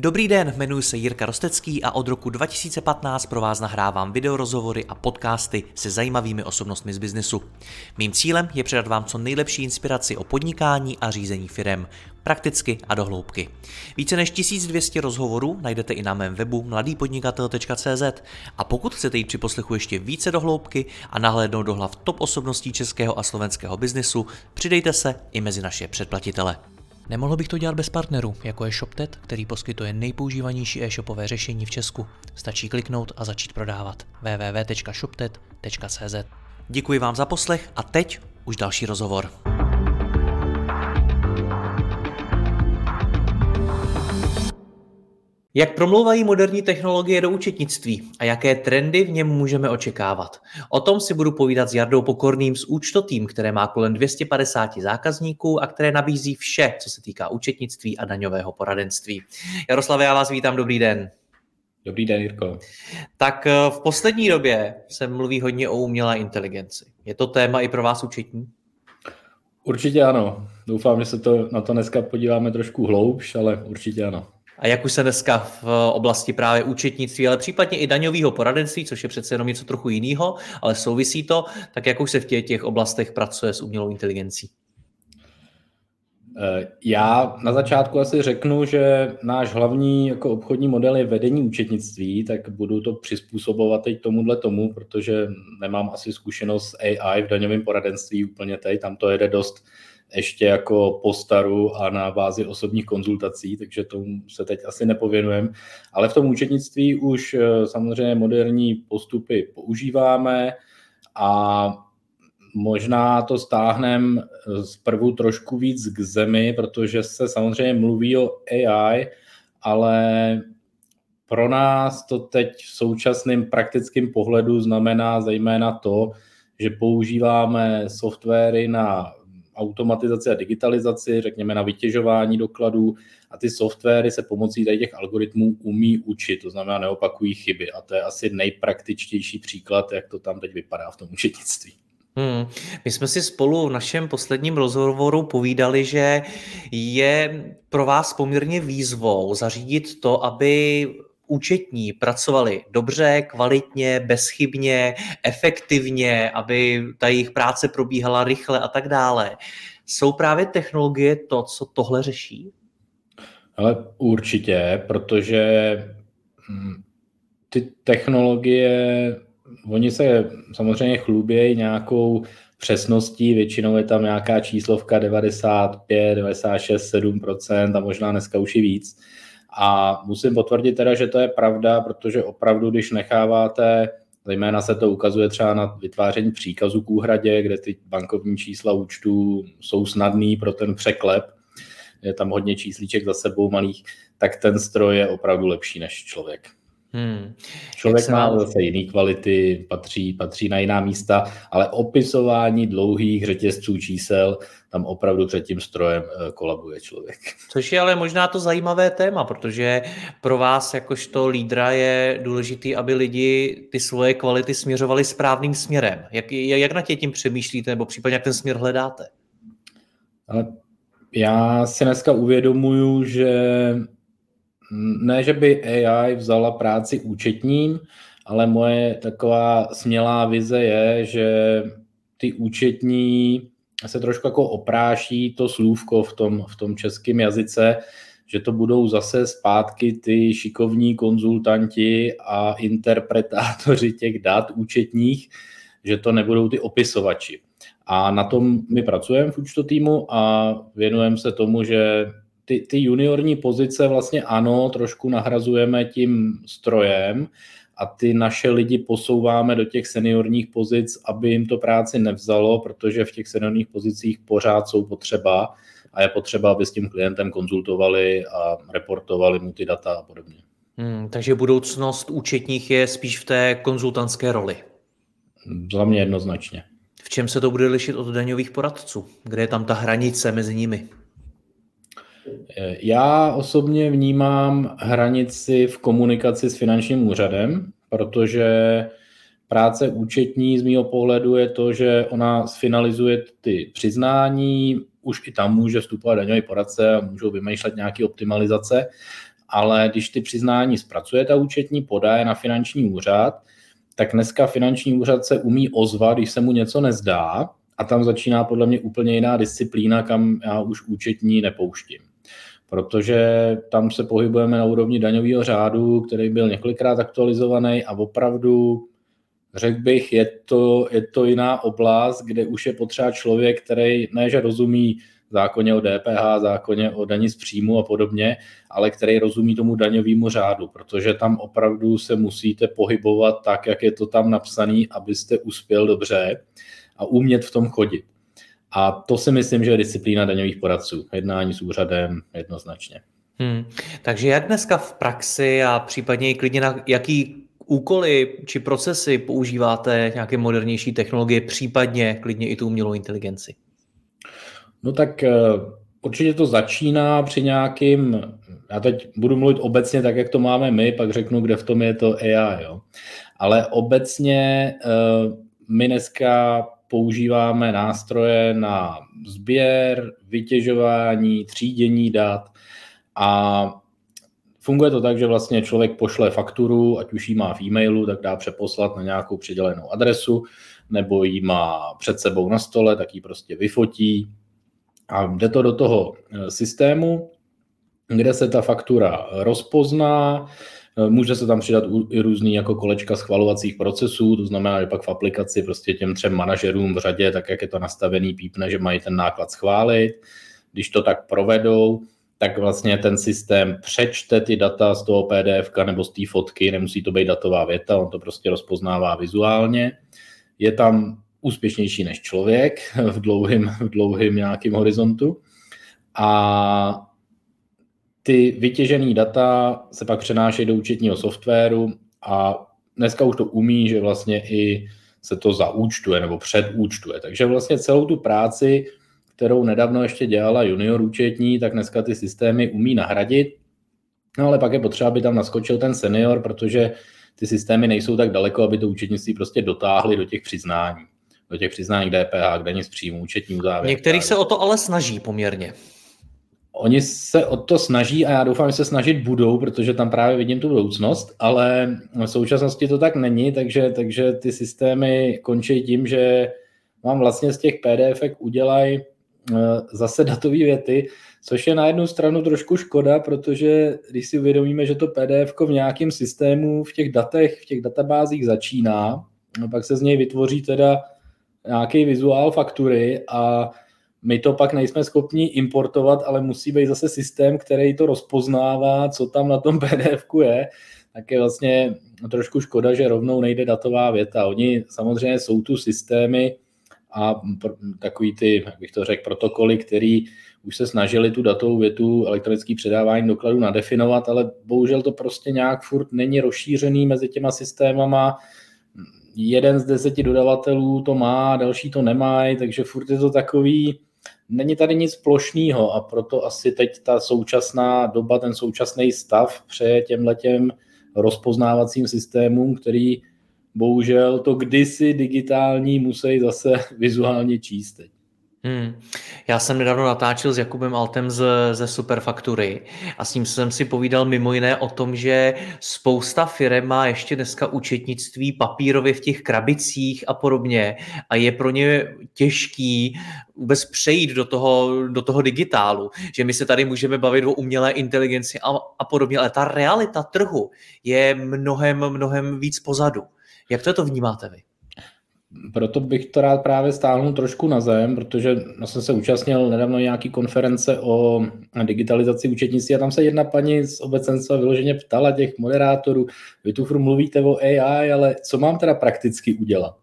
Dobrý den, jmenuji se Jirka Rostecký a od roku 2015 pro vás nahrávám videorozhovory a podcasty se zajímavými osobnostmi z biznesu. Mým cílem je předat vám co nejlepší inspiraci o podnikání a řízení firem, prakticky a dohloubky. Více než 1200 rozhovorů najdete i na mém webu mladýpodnikatel.cz a pokud chcete jít při poslechu ještě více dohloubky a nahlédnout do hlav top osobností českého a slovenského biznesu, přidejte se i mezi naše předplatitele. Nemohl bych to dělat bez partnerů, jako je ShopTet, který poskytuje nejpoužívanější e-shopové řešení v Česku. Stačí kliknout a začít prodávat. www.shoptet.cz Děkuji vám za poslech a teď už další rozhovor. Jak promlouvají moderní technologie do účetnictví a jaké trendy v něm můžeme očekávat? O tom si budu povídat s Jardou Pokorným z Účtotým, které má kolem 250 zákazníků a které nabízí vše, co se týká účetnictví a daňového poradenství. Jaroslave, já vás vítám, dobrý den. Dobrý den, Jirko. Tak eh, v poslední době se mluví hodně o umělé inteligenci. Je to téma i pro vás účetní? Určitě ano. Doufám, že se to na to dneska podíváme trošku hloubš, ale určitě ano a jak už se dneska v oblasti právě účetnictví, ale případně i daňového poradenství, což je přece jenom něco trochu jiného, ale souvisí to, tak jak už se v těch, těch oblastech pracuje s umělou inteligencí? Eh, já na začátku asi řeknu, že náš hlavní jako obchodní model je vedení účetnictví, tak budu to přizpůsobovat teď tomuhle tomu, protože nemám asi zkušenost AI v daňovém poradenství úplně teď, tam to jede dost ještě jako postaru a na bázi osobních konzultací, takže tomu se teď asi nepověnujeme. Ale v tom účetnictví už eh, samozřejmě moderní postupy používáme a možná to stáhnem zprvu trošku víc k zemi, protože se samozřejmě mluví o AI, ale pro nás to teď v současném praktickém pohledu znamená zejména to, že používáme softwary na automatizaci a digitalizaci, řekněme na vytěžování dokladů a ty softwary se pomocí tady těch algoritmů umí učit, to znamená neopakují chyby a to je asi nejpraktičtější příklad, jak to tam teď vypadá v tom učetnictví. Hmm. My jsme si spolu v našem posledním rozhovoru povídali, že je pro vás poměrně výzvou zařídit to, aby účetní pracovali dobře, kvalitně, bezchybně, efektivně, aby ta jejich práce probíhala rychle a tak dále. Jsou právě technologie to, co tohle řeší? Ale určitě, protože hm, ty technologie, oni se samozřejmě chlubějí nějakou přesností, většinou je tam nějaká číslovka 95, 96, 7% a možná dneska už i víc. A musím potvrdit teda, že to je pravda, protože opravdu, když necháváte, zejména se to ukazuje třeba na vytváření příkazu k úhradě, kde ty bankovní čísla účtů jsou snadný pro ten překlep, je tam hodně číslíček za sebou malých, tak ten stroj je opravdu lepší než člověk. Hmm. Člověk má vám... zase jiný kvality, patří, patří na jiná místa, ale opisování dlouhých řetězců čísel, tam opravdu před tím strojem eh, kolabuje člověk. Což je ale možná to zajímavé téma, protože pro vás jakožto lídra je důležité, aby lidi ty svoje kvality směřovali správným směrem. Jak, jak na tě tím přemýšlíte, nebo případně jak ten směr hledáte? Ale já si dneska uvědomuju, že ne, že by AI vzala práci účetním, ale moje taková smělá vize je, že ty účetní se trošku jako opráší to slůvko v tom, v tom českém jazyce, že to budou zase zpátky ty šikovní konzultanti a interpretátoři těch dat účetních, že to nebudou ty opisovači. A na tom my pracujeme v účtu týmu a věnujeme se tomu, že ty, ty juniorní pozice vlastně ano, trošku nahrazujeme tím strojem a ty naše lidi posouváme do těch seniorních pozic, aby jim to práci nevzalo, protože v těch seniorních pozicích pořád jsou potřeba a je potřeba, aby s tím klientem konzultovali a reportovali mu ty data a podobně. Hmm, takže budoucnost účetních je spíš v té konzultantské roli. Za mě jednoznačně. V čem se to bude lišit od daňových poradců? Kde je tam ta hranice mezi nimi? Já osobně vnímám hranici v komunikaci s finančním úřadem, protože práce účetní z mého pohledu je to, že ona sfinalizuje ty přiznání, už i tam může vstupovat daňový poradce a můžou vymýšlet nějaké optimalizace, ale když ty přiznání zpracuje ta účetní, podá je na finanční úřad, tak dneska finanční úřad se umí ozvat, když se mu něco nezdá a tam začíná podle mě úplně jiná disciplína, kam já už účetní nepouštím. Protože tam se pohybujeme na úrovni daňového řádu, který byl několikrát aktualizovaný a opravdu řekl bych, je to, je to jiná oblast, kde už je potřeba člověk, který ne, že rozumí zákoně o DPH, zákoně o daní z příjmu a podobně, ale který rozumí tomu daňovému řádu, protože tam opravdu se musíte pohybovat tak, jak je to tam napsané, abyste uspěl dobře a umět v tom chodit. A to si myslím, že je disciplína daňových poradců. Jednání s úřadem jednoznačně. Hmm. Takže jak dneska v praxi a případně i klidně na jaký úkoly či procesy používáte nějaké modernější technologie, případně klidně i tu umělou inteligenci? No tak eh, určitě to začíná při nějakým, já teď budu mluvit obecně tak, jak to máme my, pak řeknu, kde v tom je to AI, jo. Ale obecně eh, my dneska používáme nástroje na sběr, vytěžování, třídění dat a funguje to tak, že vlastně člověk pošle fakturu, ať už ji má v e-mailu, tak dá přeposlat na nějakou přidělenou adresu, nebo ji má před sebou na stole, tak ji prostě vyfotí, a jde to do toho eh, systému, kde se ta faktura rozpozná, Může se tam přidat i různý jako kolečka schvalovacích procesů, to znamená, že pak v aplikaci prostě těm třem manažerům v řadě, tak jak je to nastavený, pípne, že mají ten náklad schválit. Když to tak provedou, tak vlastně ten systém přečte ty data z toho PDF nebo z té fotky, nemusí to být datová věta, on to prostě rozpoznává vizuálně. Je tam úspěšnější než člověk v dlouhém, v dlouhém nějakém horizontu. A ty vytěžené data se pak přenášejí do účetního softwaru a dneska už to umí, že vlastně i se to zaúčtuje nebo předúčtuje. Takže vlastně celou tu práci, kterou nedávno ještě dělala junior účetní, tak dneska ty systémy umí nahradit. No ale pak je potřeba, aby tam naskočil ten senior, protože ty systémy nejsou tak daleko, aby to účetnictví prostě dotáhli do těch přiznání do těch přiznání DPH, k daní z příjmu, účetní uzávěr. Některý se o to ale snaží poměrně. Oni se o to snaží a já doufám, že se snažit budou, protože tam právě vidím tu budoucnost, ale v současnosti to tak není, takže, takže ty systémy končí tím, že vám vlastně z těch PDF udělají eh, zase datové věty, což je na jednu stranu trošku škoda, protože když si uvědomíme, že to PDF v nějakém systému v těch datech, v těch databázích začíná, pak se z něj vytvoří teda nějaký vizuál faktury a my to pak nejsme schopni importovat, ale musí být zase systém, který to rozpoznává, co tam na tom pdf je, tak je vlastně trošku škoda, že rovnou nejde datová věta. Oni samozřejmě jsou tu systémy a takový ty, jak bych to řekl, protokoly, který už se snažili tu datovou větu elektronický předávání dokladu nadefinovat, ale bohužel to prostě nějak furt není rozšířený mezi těma systémama, jeden z deseti dodavatelů to má, další to nemají, takže furt je to takový, není tady nic plošného a proto asi teď ta současná doba, ten současný stav přeje těm letěm rozpoznávacím systémům, který bohužel to kdysi digitální musí zase vizuálně číst teď. Hmm. Já jsem nedávno natáčel s Jakubem Altem z, ze Superfaktury a s ním jsem si povídal mimo jiné o tom, že spousta firm má ještě dneska účetnictví papírově v těch krabicích a podobně a je pro ně těžký vůbec přejít do toho, do toho digitálu, že my se tady můžeme bavit o umělé inteligenci a, a podobně, ale ta realita trhu je mnohem, mnohem víc pozadu. Jak to, to vnímáte vy? Proto bych to rád právě stáhnul trošku na zem, protože já jsem se účastnil nedávno nějaký konference o digitalizaci účetnictví a tam se jedna paní z obecenstva vyloženě ptala těch moderátorů, vy tu furt mluvíte o AI, ale co mám teda prakticky udělat?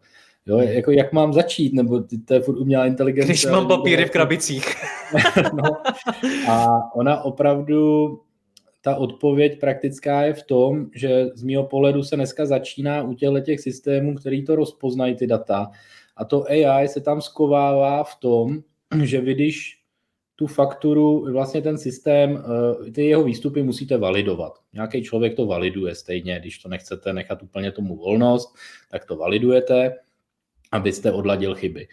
Jo, jako jak mám začít, nebo to je furt umělá inteligence. Když mám papíry v krabicích. no. A ona opravdu ta odpověď praktická je v tom, že z mého pohledu se dneska začíná u těchto těch systémů, který to rozpoznají ty data. A to AI se tam skovává v tom, že vy když tu fakturu, vlastně ten systém, eh, ty jeho výstupy musíte validovat. Nějaký člověk to validuje stejně, když to nechcete nechat úplně tomu volnost, tak to validujete, abyste odladil chyby.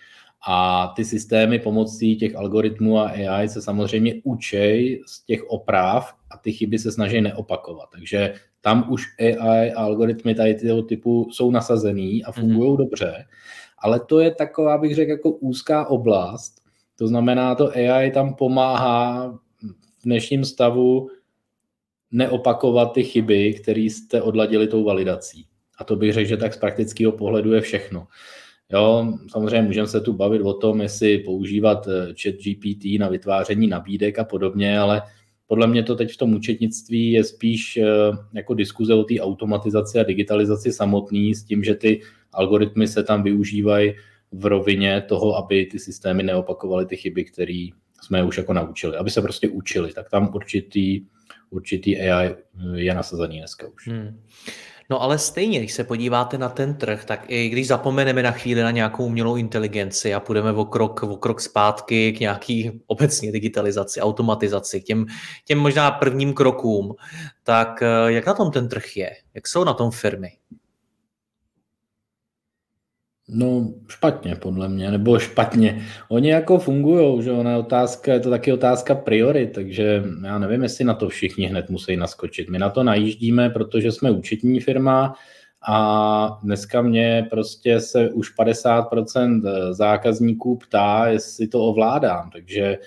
A ty systémy pomocí těch algoritmů a AI se samozřejmě učej z těch oprav a ty chyby se snaží neopakovat. Takže tam už AI a algoritmy tady tyho typu jsou nasazený a fungují mm-hmm. dobře. Ale to je taková, bych řekl, jako úzká oblast. To znamená, to AI tam pomáhá v dnešním stavu neopakovat ty chyby, které jste odladili tou validací. A to bych řekl, že tak z praktického pohledu je všechno. Jo, samozřejmě můžeme se tu bavit o tom, jestli používat eh, chat GPT na vytváření nabídek a podobně, ale podle mě to teď v tom účetnictví je spíš eh, jako diskuze o té automatizaci a digitalizaci samotný s tím, že ty algoritmy se tam využívají v rovině toho, aby ty systémy neopakovaly ty chyby, které jsme už jako naučili, aby se prostě učili. Tak tam určitý, určitý AI je nasazený dneska už. Hmm. No ale stejně, když se podíváte na ten trh, tak i když zapomeneme na chvíli na nějakou umělou inteligenci a půjdeme o krok, o krok zpátky k nějaký obecně digitalizaci, automatizaci, k těm, těm možná prvním krokům, tak eh, jak na tom ten trh je? Jak jsou na tom firmy? No špatně podle mě, nebo špatně. Oni jako fungují, že ona je otázka, je to taky otázka priorit, takže já nevím, jestli na to všichni hned musí naskočit. My na to najíždíme, protože jsme účetní firma a dneska mě prostě se už 50% zákazníků ptá, jestli to ovládám, takže eh,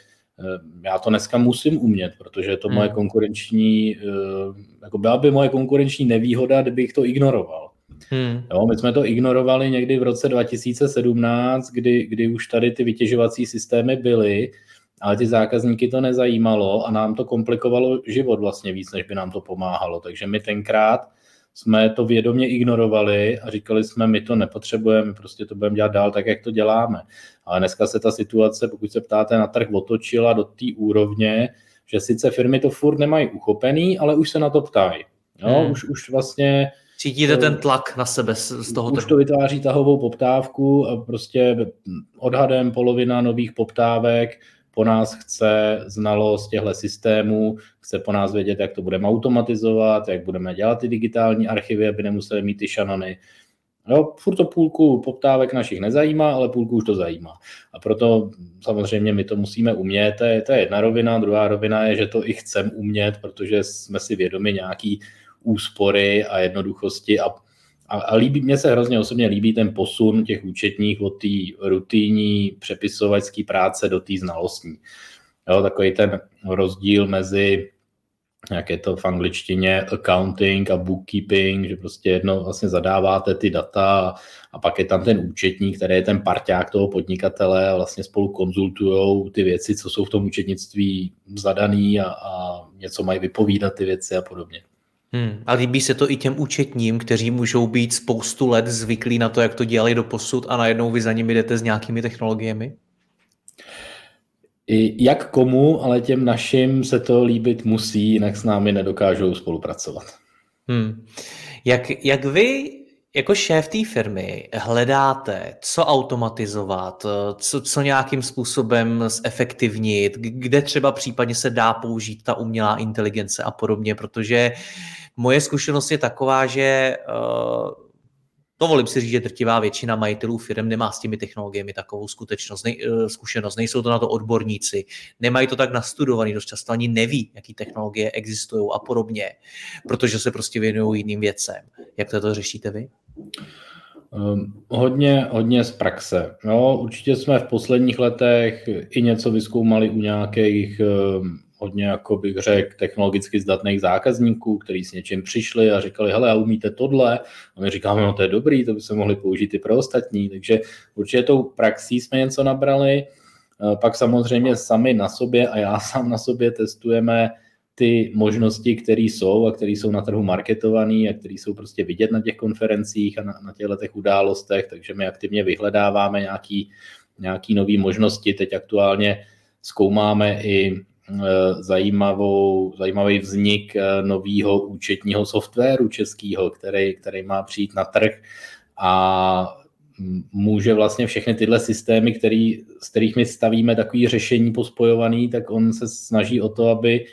já to dneska musím umět, protože je to hmm. moje konkurenční, eh, jako byla by moje konkurenční nevýhoda, kdybych to ignoroval. Hmm. Jo, my jsme to ignorovali někdy v roce 2017, kdy, kdy už tady ty vytěžovací systémy byly, ale ty zákazníky to nezajímalo a nám to komplikovalo život vlastně víc, než by nám to pomáhalo. Takže my tenkrát jsme to vědomě ignorovali a říkali jsme, my to nepotřebujeme, prostě to budeme dělat dál tak, jak to děláme. Ale dneska se ta situace, pokud se ptáte na trh, otočila do té úrovně, že sice firmy to furt nemají uchopený, ale už se na to ptají. Jo, hmm. už, už vlastně Cítíte ten tlak na sebe z toho Už to vytváří tahovou poptávku a prostě odhadem polovina nových poptávek po nás chce znalost těchto systémů, chce po nás vědět, jak to budeme automatizovat, jak budeme dělat ty digitální archivy, aby nemuseli mít ty šanony. Jo, furt to půlku poptávek našich nezajímá, ale půlku už to zajímá. A proto samozřejmě my to musíme umět, to je, to je jedna rovina, druhá rovina je, že to i chceme umět, protože jsme si vědomi nějaký úspory a jednoduchosti a, a, a líbí, mně se hrozně osobně líbí ten posun těch účetních od té rutinní přepisovačské práce do té znalostní. Jo, takový ten rozdíl mezi jak je to v angličtině, accounting a bookkeeping, že prostě jedno vlastně zadáváte ty data a pak je tam ten účetní, který je ten parťák toho podnikatele a vlastně spolu konzultují ty věci, co jsou v tom účetnictví zadaný a, a něco mají vypovídat ty věci a podobně. Hmm. A líbí se to i těm účetním, kteří můžou být spoustu let zvyklí na to, jak to dělali do posud a najednou vy za nimi jdete s nějakými technologiemi? I jak komu, ale těm našim se to líbit musí, jinak s námi nedokážou spolupracovat. Hmm. Jak, jak vy jako šéf té firmy hledáte, co automatizovat, co, co nějakým způsobem zefektivnit, kde třeba případně se dá použít ta umělá inteligence a podobně, protože moje zkušenost je taková, že dovolím si říct, že drtivá většina majitelů firm nemá s těmi technologiemi takovou skutečnost, nej, uh, zkušenost, nejsou to na to odborníci, nemají to tak nastudovaný, dost často ani neví, jaký technologie existují a podobně, protože se prostě věnují jiným věcem. Jak to, to řešíte vy? Um, hodně, hodně z praxe. No, určitě jsme v posledních letech i něco vyskoumali u nějakých um, hodně, jako bych řekl, technologicky zdatných zákazníků, kteří s něčím přišli a říkali, hele, a umíte tohle? A my říkáme, no to je dobrý, to by se mohli použít i pro ostatní. Takže určitě tou praxí jsme něco nabrali. Pak samozřejmě sami na sobě a já sám na sobě testujeme ty možnosti, které jsou a které jsou na trhu marketované a které jsou prostě vidět na těch konferencích a na, na těchto těch událostech, takže my aktivně vyhledáváme nějaký, nějaký nové možnosti. Teď aktuálně zkoumáme i e, zajímavou, zajímavý vznik e, nového účetního softwaru českého, který, který má přijít na trh a může vlastně všechny tyhle systémy, který, z kterých my stavíme takový řešení pospojovaný, tak on se snaží o to, aby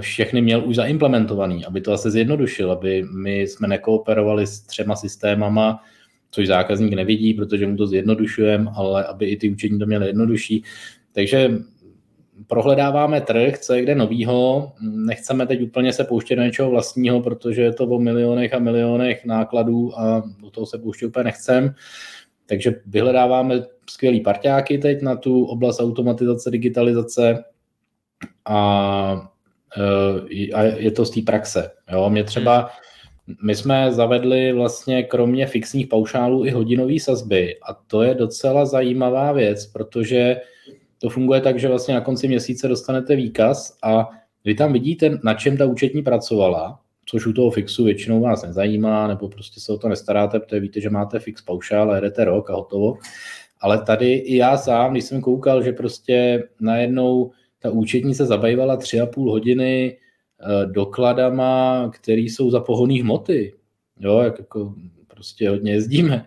všechny měl už zaimplementovaný, aby to asi zjednodušil, aby my jsme nekooperovali s třema systémama, což zákazník nevidí, protože mu to zjednodušujeme, ale aby i ty učení to měly jednodušší. Takže prohledáváme trh, co je kde novýho, nechceme teď úplně se pouštět do něčeho vlastního, protože je to o milionech a milionech nákladů a do toho se pouštět úplně nechcem. Takže vyhledáváme skvělý parťáky teď na tu oblast automatizace, digitalizace a, a je to z té praxe. Jo? Mě třeba, my jsme zavedli vlastně kromě fixních paušálů i hodinové sazby a to je docela zajímavá věc, protože to funguje tak, že vlastně na konci měsíce dostanete výkaz a vy tam vidíte, na čem ta účetní pracovala, což u toho fixu většinou vás nezajímá, nebo prostě se o to nestaráte, protože víte, že máte fix paušál a jedete rok a hotovo. Ale tady i já sám, když jsem koukal, že prostě najednou ta účetní se zabývala tři a půl hodiny eh, dokladama, které jsou za pohoný hmoty, jo, jak jako prostě hodně jezdíme,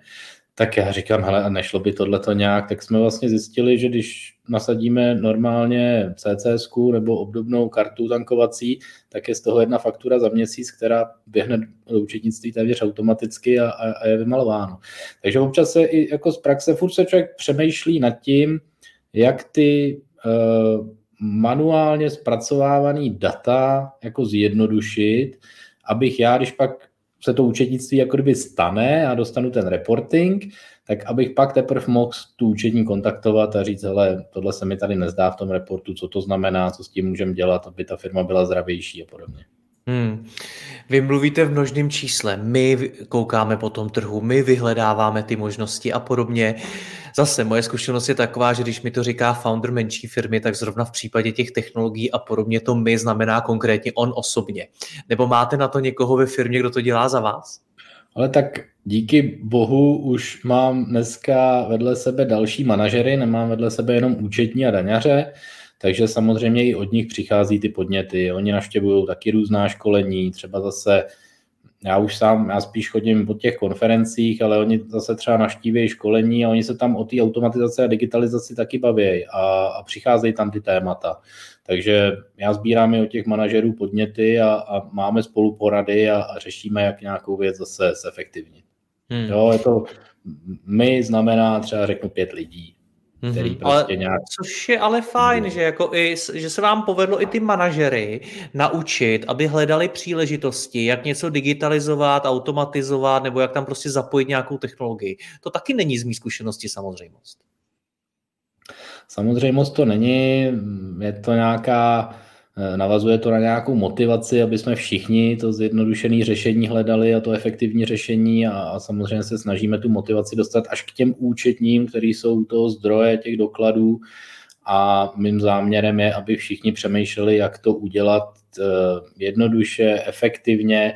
tak já říkám, hele, a nešlo by tohle to nějak, tak jsme vlastně zjistili, že když nasadíme normálně CCS nebo obdobnou kartu tankovací, tak je z toho jedna faktura za měsíc, která běhne do účetnictví téměř automaticky a, a, a je vymalováno. Takže občas se i jako z praxe furt se člověk přemýšlí nad tím, jak ty uh, manuálně zpracovávaný data jako zjednodušit, abych já, když pak se to účetnictví jako kdyby stane a dostanu ten reporting, tak abych pak teprve mohl tu účetní kontaktovat a říct, hele, tohle se mi tady nezdá v tom reportu, co to znamená, co s tím můžeme dělat, aby ta firma byla zdravější a podobně. Hmm. Vy mluvíte v množném čísle, my koukáme po tom trhu, my vyhledáváme ty možnosti a podobně. Zase moje zkušenost je taková, že když mi to říká founder menší firmy, tak zrovna v případě těch technologií a podobně to my znamená konkrétně on osobně. Nebo máte na to někoho ve firmě, kdo to dělá za vás? Ale tak díky bohu už mám dneska vedle sebe další manažery, nemám vedle sebe jenom účetní a daňaře, takže samozřejmě i od nich přichází ty podněty. Oni naštěvují taky různá školení, třeba zase já už sám, já spíš chodím po těch konferencích, ale oni zase třeba naštíví školení a oni se tam o té automatizaci a digitalizaci taky baví a, a přicházejí tam ty témata. Takže já sbírám i od těch manažerů podněty a, a máme spolu porady a, a řešíme, jak nějakou věc zase zefektivnit. Hmm. Jo, je to, my znamená třeba řeknu pět lidí, který mm-hmm. prostě ale, nějak... Což je ale fajn, že, jako i, že se vám povedlo i ty manažery naučit, aby hledali příležitosti, jak něco digitalizovat, automatizovat, nebo jak tam prostě zapojit nějakou technologii. To taky není z mý zkušenosti samozřejmost. Samozřejmost to není, je to nějaká navazuje to na nějakou motivaci, aby jsme všichni to zjednodušené řešení hledali a to efektivní řešení a, a samozřejmě se snažíme tu motivaci dostat až k těm účetním, který jsou toho zdroje těch dokladů a mým záměrem je, aby všichni přemýšleli, jak to udělat eh, jednoduše, efektivně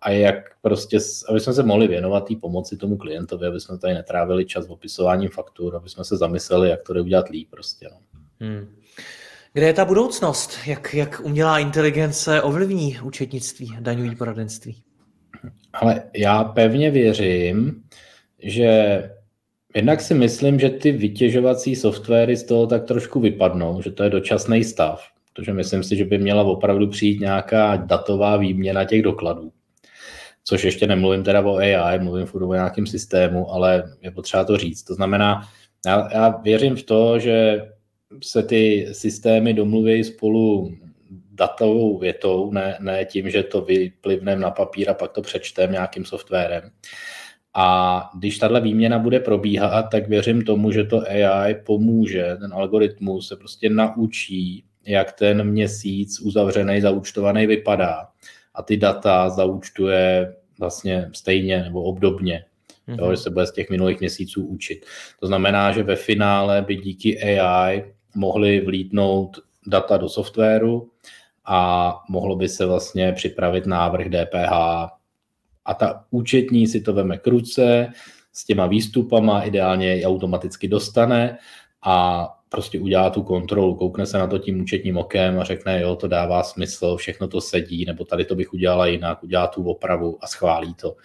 a jak prostě, aby jsme se mohli věnovat té pomoci tomu klientovi, aby jsme tady netrávili čas opisováním faktur, aby jsme se zamysleli, jak to jde udělat líp prostě. No. Hmm. Kde je ta budoucnost? Jak, jak umělá inteligence ovlivní účetnictví, daňový poradenství? Ale já pevně věřím, že jednak si myslím, že ty vytěžovací softwary z toho tak trošku vypadnou, že to je dočasný stav, protože myslím si, že by měla opravdu přijít nějaká datová výměna těch dokladů. Což ještě nemluvím teda o AI, mluvím furt o nějakém systému, ale je potřeba to říct. To znamená, já, já věřím v to, že se ty systémy domluví spolu datovou větou, ne, ne tím, že to vyplivneme na papír a pak to přečtem nějakým softwarem. A když tahle výměna bude probíhat, tak věřím tomu, že to AI pomůže, ten algoritmus se prostě naučí, jak ten měsíc uzavřený, zaúčtovaný vypadá a ty data zaúčtuje vlastně stejně nebo obdobně. Mm-hmm. Jo, mhm. že se bude z těch minulých měsíců učit. To znamená, že ve finále by díky AI mohli vlítnout data do softwaru a mohlo by se vlastně připravit návrh DPH a ta účetní si to veme k ruce s těma výstupama, ideálně je automaticky dostane a prostě udělá tu kontrolu, koukne se na to tím účetním okem a řekne, jo, to dává smysl, všechno to sedí, nebo tady to bych udělala jinak, udělá tu opravu a schválí to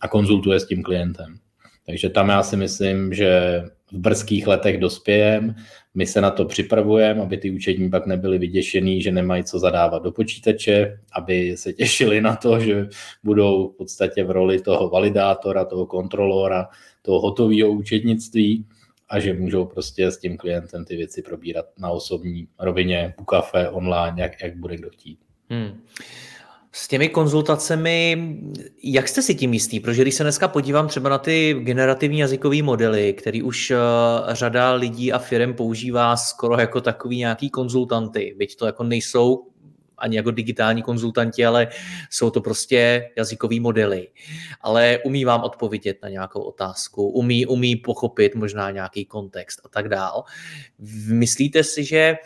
a konzultuje s tím klientem. Takže tam já si myslím, že v brzkých letech dospějem, my se na to připravujeme, aby ty účetní pak nebyli vyděšený, že nemají co zadávat do počítače, aby se těšili na to, že budou v podstatě v roli toho validátora, toho kontrolora, toho hotového účetnictví a že můžou prostě s tím klientem ty věci probírat na osobní rovině, u kafe, online, jak, jak bude kdo chtít. Hmm. S těmi konzultacemi, jak jste si tím jistý? Protože když se dneska podívám třeba na ty generativní jazykové modely, který už uh, řada lidí a firm používá skoro jako takový nějaký konzultanty, byť to jako nejsou ani jako digitální konzultanti, ale jsou to prostě jazykové modely. Ale umí vám odpovědět na nějakou otázku, umí, umí pochopit možná nějaký kontext a tak dál. Myslíte si, že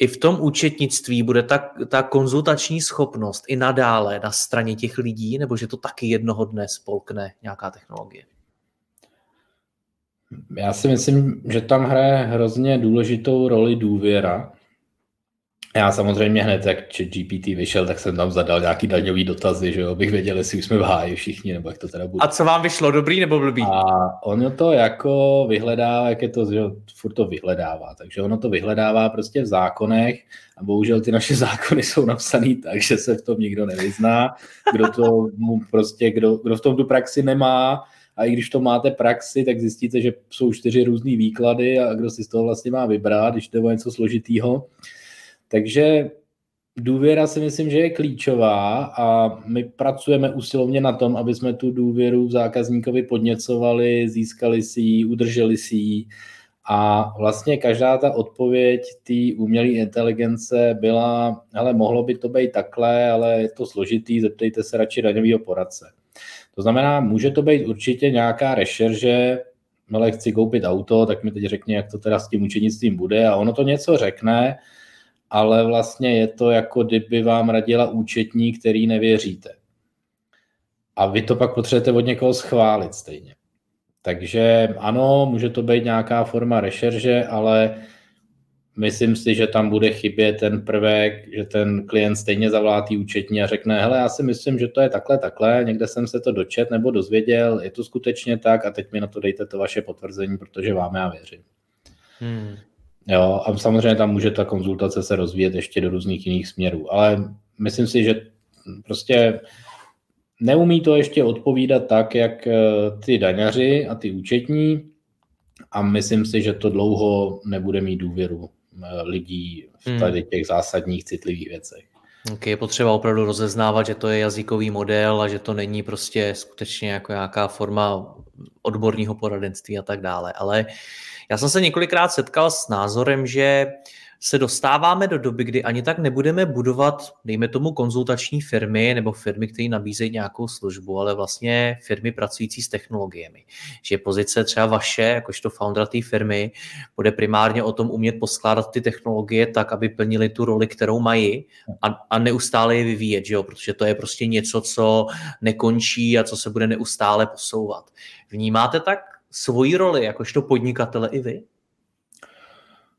i v tom účetnictví bude ta, ta konzultační schopnost i nadále na straně těch lidí, nebo že to taky jednoho dne spolkne nějaká technologie? Já si myslím, že tam hraje hrozně důležitou roli důvěra. Já samozřejmě hned, jak GPT vyšel, tak jsem tam zadal nějaký daňový dotazy, že jo, bych věděl, jestli už jsme v háji všichni, nebo jak to teda bude. A co vám vyšlo, dobrý nebo blbý? A ono to jako vyhledává, jak je to, že furt to vyhledává, takže ono to vyhledává prostě v zákonech a bohužel ty naše zákony jsou napsané tak, že se v tom nikdo nevyzná, kdo to mu prostě, kdo, kdo v tom tu praxi nemá, a i když to máte praxi, tak zjistíte, že jsou čtyři různé výklady a kdo si z toho vlastně má vybrat, když to je něco složitýho. Takže důvěra si myslím, že je klíčová a my pracujeme usilovně na tom, aby jsme tu důvěru v zákazníkovi podněcovali, získali si ji, udrželi si ji. A vlastně každá ta odpověď té umělé inteligence byla, ale mohlo by to být takhle, ale je to složitý, zeptejte se radši daňového poradce. To znamená, může to být určitě nějaká rešerže, ale chci koupit auto, tak mi teď řekně, jak to teda s tím učenictvím bude a ono to něco řekne, ale vlastně je to jako kdyby vám radila účetní, který nevěříte. A vy to pak potřebujete od někoho schválit stejně. Takže ano, může to být nějaká forma rešerže, ale myslím si, že tam bude chybět ten prvek, že ten klient stejně zavolá tý účetní a řekne, hele, já si myslím, že to je takhle, takhle, někde jsem se to dočet nebo dozvěděl, je to skutečně tak a teď mi na to dejte to vaše potvrzení, protože vám já věřím. Hmm. Jo, a samozřejmě tam může ta konzultace se rozvíjet ještě do různých jiných směrů, ale myslím si, že prostě neumí to ještě odpovídat tak, jak eh, ty daňaři a ty účetní a myslím si, že to dlouho nebude mít důvěru eh, lidí v hmm. tady těch zásadních citlivých věcech. Okay, je potřeba opravdu rozeznávat, že to je jazykový model a že to není prostě skutečně jako nějaká forma odborního poradenství a tak dále. Ale já jsem se několikrát setkal s názorem, že se dostáváme do doby, kdy ani tak nebudeme budovat, dejme tomu, konzultační firmy nebo firmy, které nabízejí nějakou službu, ale vlastně firmy pracující s technologiemi. Že pozice třeba vaše, jakožto foundera té firmy, bude primárně o tom umět poskládat ty technologie tak, aby plnili tu roli, kterou mají a, a neustále je vyvíjet, že jo? protože to je prostě něco, co nekončí a co se bude neustále posouvat. Vnímáte tak svoji roli jakožto podnikatele i vy?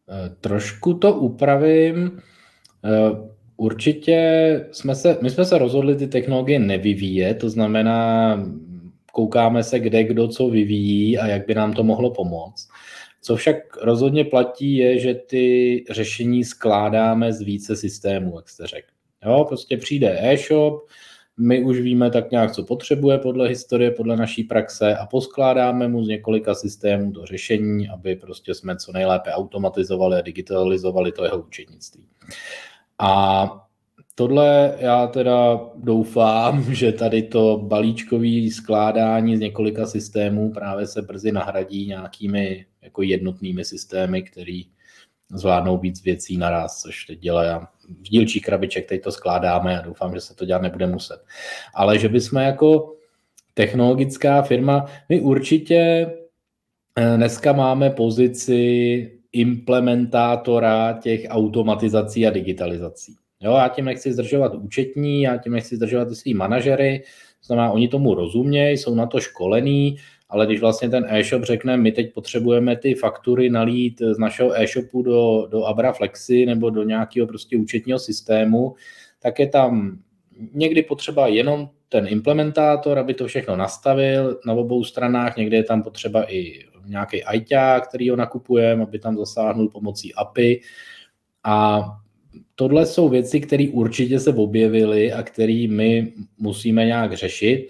Eh, trošku to upravím. Eh, určitě jsme se, my jsme se rozhodli ty technologie nevyvíjet, to znamená, koukáme se, kde kdo co vyvíjí a jak by nám to mohlo pomoct. Co však rozhodně platí, je, že ty řešení skládáme z více systémů, jak jste řekl. Jo, prostě přijde e-shop, my už víme tak nějak, co potřebuje podle historie, podle naší praxe a poskládáme mu z několika systémů to řešení, aby prostě jsme co nejlépe automatizovali a digitalizovali to jeho účetnictví. A tohle já teda doufám, že tady to balíčkové skládání z několika systémů právě se brzy nahradí nějakými jako jednotnými systémy, který zvládnou víc věcí naraz, což teď dělá v dílčích krabiček, teď to skládáme a doufám, že se to dělat nebude muset. Ale že bychom jako technologická firma, my určitě eh, dneska máme pozici implementátora těch automatizací a digitalizací. Jo, já tím nechci zdržovat účetní, já tím nechci zdržovat i svý manažery, znamená, oni tomu rozumějí, jsou na to školení, ale když vlastně ten e-shop řekne, my teď potřebujeme ty faktury nalít z našeho e-shopu do, do Abra Flexi nebo do nějakého prostě účetního systému, tak je tam někdy potřeba jenom ten implementátor, aby to všechno nastavil. Na obou stranách, někde je tam potřeba i nějaký ajťák, který ho nakupujeme, aby tam zasáhnul pomocí API a tohle jsou věci, které určitě se objevily a které my musíme nějak řešit,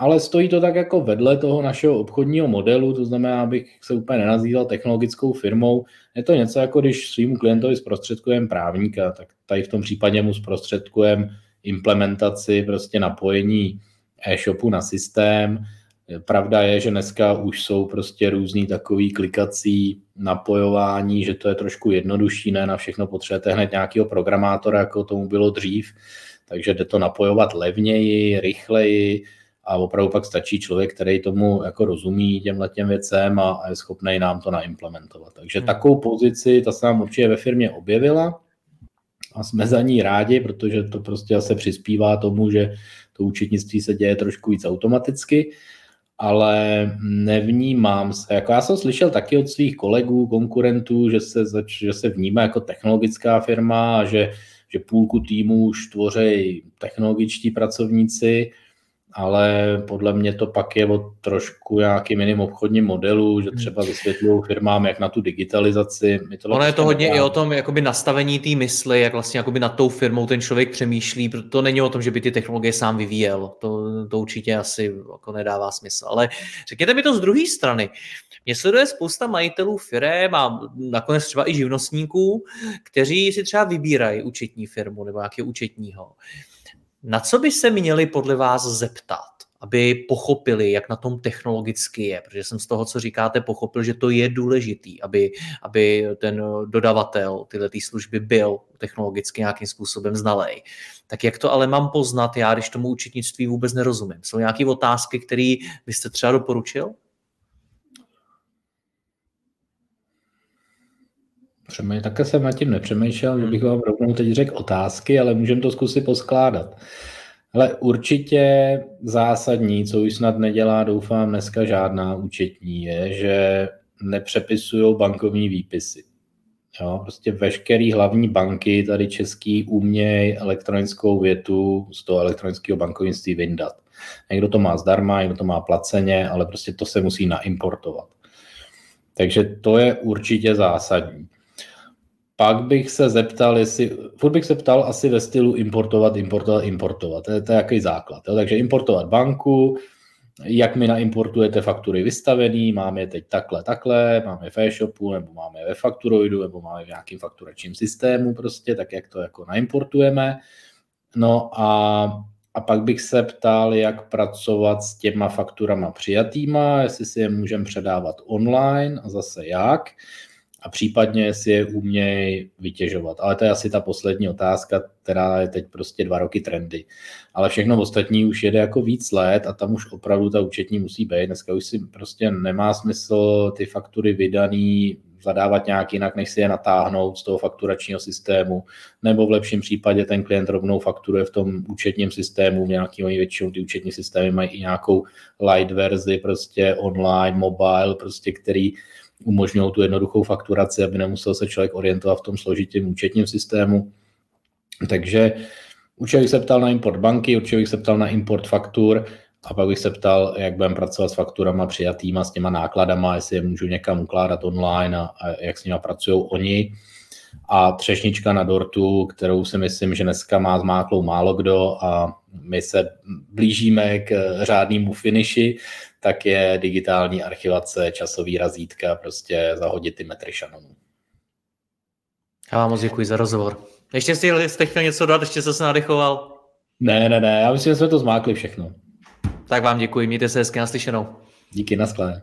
ale stojí to tak jako vedle toho našeho obchodního modelu, to znamená, abych se úplně nenazýval technologickou firmou. Je to něco jako když svýmu klientovi zprostředkujeme právníka, tak tady v tom případě mu zprostředkujeme implementaci, prostě napojení e-shopu na systém, Pravda je, že dneska už jsou prostě různý takový klikací napojování, že to je trošku jednodušší, ne na všechno potřebujete hned nějakého programátora, jako tomu bylo dřív, takže jde to napojovat levněji, rychleji a opravdu pak stačí člověk, který tomu jako rozumí těmhle těm věcem a, je schopný nám to naimplementovat. Takže hmm. takovou pozici, ta se nám určitě ve firmě objevila a jsme za ní rádi, protože to prostě asi přispívá tomu, že to účetnictví se děje trošku víc automaticky ale nevnímám se. Jako já jsem slyšel taky od svých kolegů, konkurentů, že se, zač, že se vnímá jako technologická firma a že, že půlku týmu už tvoří technologičtí pracovníci ale podle mě to pak je o trošku nějakým jiným obchodním modelu, že hmm. třeba vysvětlují firmám, jak na tu digitalizaci. My to ono je to hodně i o tom jakoby nastavení té mysli, jak vlastně jakoby nad tou firmou ten člověk přemýšlí, protože to není o tom, že by ty technologie sám vyvíjel, to, to určitě asi jako nedává smysl. Ale řekněte mi to z druhé strany. Mě sleduje spousta majitelů firm a nakonec třeba i živnostníků, kteří si třeba vybírají účetní firmu nebo nějakého účetního. Na co by se měli podle vás zeptat, aby pochopili, jak na tom technologicky je? Protože jsem z toho, co říkáte, pochopil, že to je důležitý, aby, aby ten dodavatel tyhle ty služby byl technologicky nějakým způsobem znalej. Tak jak to ale mám poznat já, když tomu účetnictví vůbec nerozumím? Jsou nějaké otázky, které byste třeba doporučil? Přemý, také jsem nad tím nepřemýšlel, že bych vám rovnou teď řekl otázky, ale můžeme to zkusit poskládat. Ale určitě zásadní, co už snad nedělá, doufám, dneska žádná účetní, je, že nepřepisují bankovní výpisy. Jo, prostě veškerý hlavní banky tady český umějí elektronickou větu z toho elektronického bankovnictví vyndat. Někdo to má zdarma, někdo to má placeně, ale prostě to se musí naimportovat. Takže to je určitě zásadní pak bych se zeptal, jestli, furt bych se ptal asi ve stylu importovat, importovat, importovat. To je, to je jaký základ. Jo? Takže importovat banku, jak mi naimportujete faktury vystavený, máme je teď takhle, takhle, máme v e-shopu, nebo máme ve Fakturoidu, nebo máme v nějakým fakturačním systému prostě, tak jak to jako naimportujeme. No a, a pak bych se ptal, jak pracovat s těma fakturama přijatýma, jestli si je můžeme předávat online a zase jak a případně si je umějí vytěžovat. Ale to je asi ta poslední otázka, která je teď prostě dva roky trendy. Ale všechno ostatní už jede jako víc let a tam už opravdu ta účetní musí být. Dneska už si prostě nemá smysl ty faktury vydaný zadávat nějak jinak, než si je natáhnout z toho fakturačního systému, nebo v lepším případě ten klient rovnou fakturuje v tom účetním systému, nějaký oni většinou ty účetní systémy mají i nějakou light verzi, prostě online, mobile, prostě který umožňují tu jednoduchou fakturaci, aby nemusel se člověk orientovat v tom složitém účetním systému. Takže určitě bych se ptal na import banky, určitě bych se ptal na import faktur a pak bych se ptal, jak budeme pracovat s fakturama přijatýma, s těma nákladama, jestli je můžu někam ukládat online a, a jak s nimi pracují oni. A třešnička na dortu, kterou si myslím, že dneska má zmáklou málo kdo a my se blížíme k řádnému finiši, tak je digitální archivace, časový razítka, prostě zahodit ty metry šanonů. Já vám moc děkuji za rozhovor. Ještě jste chtěl něco dát, ještě se nadechoval? Ne, ne, ne, já myslím, že jsme to zmákli všechno. Tak vám děkuji, mějte se hezky naslyšenou. Díky, naschle.